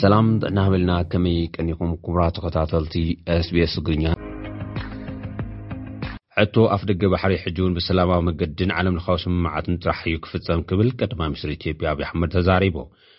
ሰላም ጥዕናህበልና ከመይ ቀኒኹም ኩቡራ ተኸታተልቲ ስbስ ትግርኛ ሕቶ ኣፍ ደገ ባሕሪ ሕጂ እውን ብሰላማዊ መገድን ዓለምለኻዊ ስምምዓትን ጥራሕ እዩ ክፍፀም ክብል ቀዳማ ሚኒስትር ኢትዮጵያ ኣብዪ ኣሕመድ ተዛሪቡ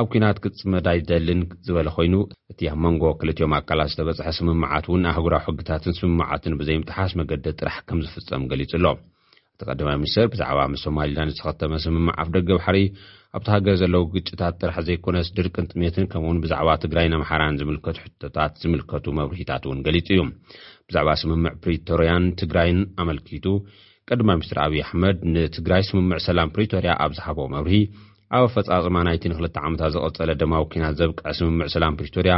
ኣብ ኲናት ክጽመድ ኣይደልን ዝበለ ኮይኑ፣ እቲ ኣብ መንጎ ክልቲኦም ኣካላት ዝተበጽሐ ስምምዓት እውን ኣህጉራዊ ሕግታትን ስምምዓትን ብዘይምጥሓስ መገዲ ጥራሕ ከም ዝፍጸም ገሊጹ ኣሎ። እቲ ቀዳማይ ሚኒስተር ብዛዕባ ምስ ሶማሊላንድ ዝተኸተመ ስምምዕ ኣፍደገ ባሕሪ፣ ኣብታ ሃገር ዘለዉ ግጭታት ጥራሕ ዘይኮነስ ድርቅን ጥሜትን ከምኡ'ውን ብዛዕባ ትግራይን ኣምሓራን ዝምልከቱ ሕቶታት ዝምልከቱ መብርሂታት እውን ገሊጹ እዩ። ብዛዕባ ስምምዕ ፕሪቶርያን ትግራይን ኣመልኪቱ ቀዳማይ ሚኒስትር ኣብዪ ኣሕመድ ንትግራይ ስምምዕ ሰላም ፕሪቶርያ ኣብ ዝሃቦ መብርሂ፣ ኣብ ኣፈፃፅማ ናይቲ ንክልተ ዓመታት ዝቐፀለ ደማዊ ኲናት ዘብቅዐ ስምምዕ ሰላም ፕሪቶርያ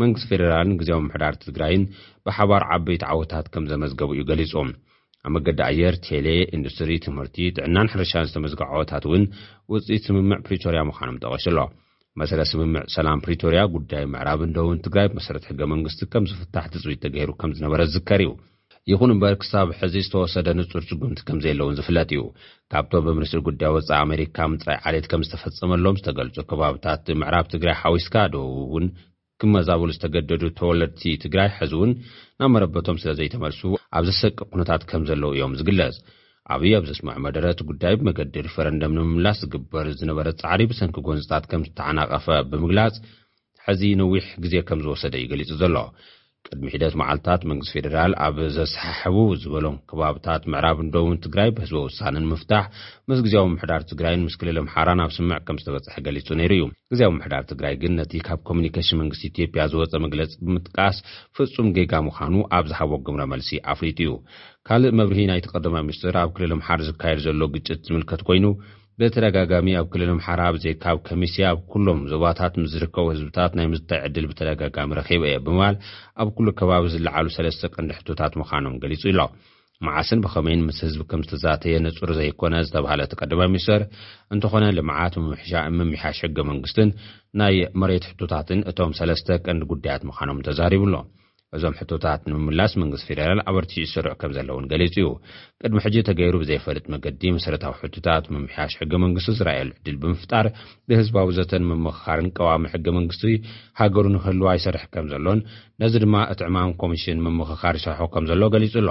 መንግስቲ ፌዴራልን ግዝያዊ ምምሕዳር ትግራይን ብሓባር ዓበይቲ ዓወታት ከም ዘመዝገቡ እዩ ገሊፁ። ኣብ መገዲ ኣየር፣ ቴሌ፣ ኢንዱስትሪ፣ ትምህርቲ፣ ጥዕናን ሕርሻን ዝተመዝገቡ ዓወታት እውን ውፅኢት ስምምዕ ፕሪቶርያ ምዃኖም ጠቒሱ ኣሎ። መሰረት ስምምዕ ሰላም ፕሪቶርያ ጉዳይ ምዕራብን ደቡብን ትግራይ ብመሰረት ሕገ መንግስቲ ከም ዝፍታሕ ትፅቢት ተገይሩ ከም ዝነበረ ዝዝከር እዩ። ይኹን እምበር ክሳብ ሕዚ ዝተወሰደ ንጹር ስጉምቲ ከምዘየለውን ዝፍለጥ እዩ። ካብቶም ብምኒስትሪ ጉዳይ ወጻኢ ኣመሪካ ምጽራይ ዓሌት ከምዝተፈጸመሎም ዝተገልጹ ከባብታት ምዕራብ ትግራይ ሓዊስካ ደቡብ'ውን ክመዛበሉ ዝተገደዱ ተወለድቲ ትግራይ ሕዚ'ውን ናብ መረበቶም ስለዘይተመልሱ ኣብ ዘሰቅቕ ኩነታት ከምዘለዉ እዮም ዝግለጽ። ኣብይ ኣብ ዘስመዖ መደረ እቲ ጉዳይ ብመገዲ ሪፈረንደም ንምምላስ ዝግበር ዝነበረ ጻዕሪ ብሰንኪ ጎንጽታት ከምዝተዓናቐፈ ብምግላጽ ሐዚ ነዊሕ ግዜ ከም ዝወሰደ እዩ ገሊፁ ዘሎ። ቅድሚ ሒደት መዓልትታት መንግስቲ ፌደራል ኣብ ዘሰሓሕቡ ዝበሎም ከባብታት ምዕራብን ደቡብን ትግራይ ብህዝበ ውሳነ ንምፍታሕ ምስ ግዝያዊ ምምሕዳር ትግራይን ምስ ክልል ኣምሓራን ኣብ ስምምዕ ከም ዝተበፅሐ ገሊፁ ነይሩ እዩ። ግዝያዊ ምምሕዳር ትግራይ ግን ነቲ ካብ ኮሙኒኬሽን መንግስቲ ኢትዮጵያ ዝወፀ መግለፂ ብምጥቃስ ፍፁም ጌጋ ምዃኑ ኣብ ዝሃቦ ግብረ መልሲ ኣፍሊጡ እዩ። ካልእ መብርሂ ናይቲ ቀዳማይ ሚኒስትር ኣብ ክልል ኣምሓር ዝካየድ ዘሎ ግጭት ዝምልከት ኮይኑ፣ ብተደጋጋሚ ኣብ ክልል ኣምሓራ ብዘይካ ኣብ ከሚሴ ኣብ ኩሎም ዞባታት ምስ ዝርከቡ ህዝብታት ናይ ምዝታይ ዕድል ብተደጋጋሚ ረኺበ እየ ብምባል ኣብ ኩሉ ከባቢ ዝለዓሉ ሰለስተ ቀንዲ ሕቶታት ምዃኖም ገሊጹ ኢሎ። መዓስን ብኸመይን ምስ ህዝቢ ከም ዝተዛተየ ንጹር ዘይኮነ ዝተብሃለ እቲ ቀዳማይ ሚኒስተር፣ እንተኾነ ልምዓት፣ ምምሕሻ ምምሕያሽ ሕገ መንግስትን ናይ መሬት ሕቶታትን እቶም ሰለስተ ቀንዲ ጉዳያት ምዃኖም ተዛሪቡ ኣሎ። እዞም ሕቶታት ንምምላስ መንግስቲ ፌደራል ኣበርቲዑ ዝሰርሑ ከም ዘሎ እውን ገሊጹ እዩ። ቅድሚ ሕጂ ተገይሩ ብዘይፈልጥ መገዲ መሰረታዊ ሕቶታት ምምሕያሽ ሕገ መንግስቲ ዝረኣየሉ ዕድል ብምፍጣር ብህዝባዊ ዘተን ምምኽኻርን ቀዋሚ ሕገ መንግስቲ ሃገሩ ንክህልዋ ይሰርሕ ከም ዘሎን ነዚ ድማ እቲ ዕማም ኮሚሽን ምምኽኻር ይሰርሖ ከም ዘሎ ገሊጹ ኣሎ።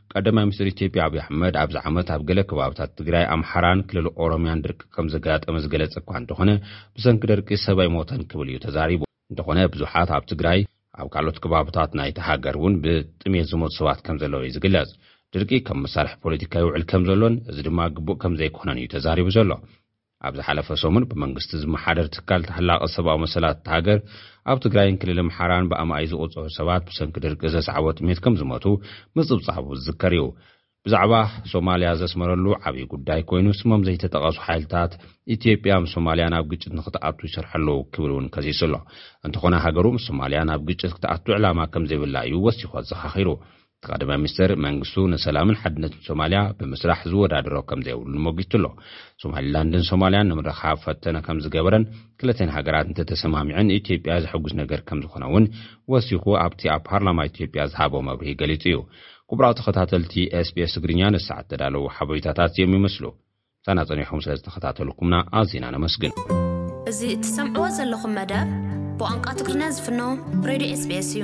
ቀዳማይ ሚኒስትር ኢትዮጵያ ኣብዪ ኣሕመድ ኣብዚ ዓመት ኣብ ገለ ከባብታት ትግራይ፣ ኣምሓራን ክልል ኦሮምያን ድርቂ ከም ዘጋጠመ ዝገለጸ እኳ እንተኾነ ብሰንኪ ደርቂ ሰብ ኣይሞተን ክብል እዩ ተዛሪቡ። እንተኾነ ብዙሓት ኣብ ትግራይ ኣብ ካልኦት ከባብታት ናይታ ሃገር እውን ብጥሜት ዝሞቱ ሰባት ከም ዘለዉ እዩ ዝግለጽ። ድርቂ ከም መሳርሒ ፖለቲካ ይውዕል ከም ዘሎን እዚ ድማ ግቡእ ከም ዘይኮነን እዩ ተዛሪቡ ዘሎ። ኣብ ዝሓለፈ ሰሙን ብመንግስቲ ዝመሓደር ትካል ተሓላቒ ሰብኣዊ መሰላት እታ ሃገር ኣብ ትግራይን ክልል ኣምሓራን ብኣማኢት ዝቑጸሩ ሰባት ብሰንኪ ድርቂ ዘስዓቦ ጥሜት ከም ዝሞቱ ምጽብጻቡ ዝዝከር እዩ። ብዛዕባ ሶማልያ ዘስመረሉ ዓብዪ ጉዳይ ኮይኑ ስሞም ዘይተጠቐሱ ሓይልታት ኢትዮጵያ ምስ ሶማልያ ናብ ግጭት ንክትኣቱ ይሰርሑ ኣለዉ ክብል እውን ከሲሱ ኣሎ። እንተኾነ ሃገሩ ምስ ሶማልያ ናብ ግጭት ክትኣቱ ዕላማ ከም ዘይብላ እዩ ወሲኹ ኣዘኻኺሩ። እቲ ቀዳማይ ሚኒስተር መንግስቱ ንሰላምን ሓድነትን ሶማልያ ብምስራሕ ዝወዳደሮ ከም ዘይብሉ ሞጊቱ ኣሎ። ሶማሊላንድን ሶማልያን ንምርኻብ ፈተነ ከም ዝገበረን ክልተን ሃገራት እንተተሰማሚዐን ንኢትዮጵያ ዘሕጉስ ነገር ከም ዝኾነ እውን ወሲኹ ኣብቲ ኣብ ፓርላማ ኢትዮጵያ ዝሃቦ መብርሂ ገሊጹ እዩ። ክቡራት ተኸታተልቲ SBS ትግርኛ ነዚ ሰዓት ዝተዳለዉ ሓበሬታታት እዚኦም ይመስሉ። ዛና ጸኒሕኩም ስለ ዝተኸታተልኩምና ኣዚና ነመስግን። እዚ እትሰምዕዎ ዘለኹም መደብ ብቋንቋ ትግርኛ ዝፍኖ ሬድዮ ኤስቢኤስ እዩ።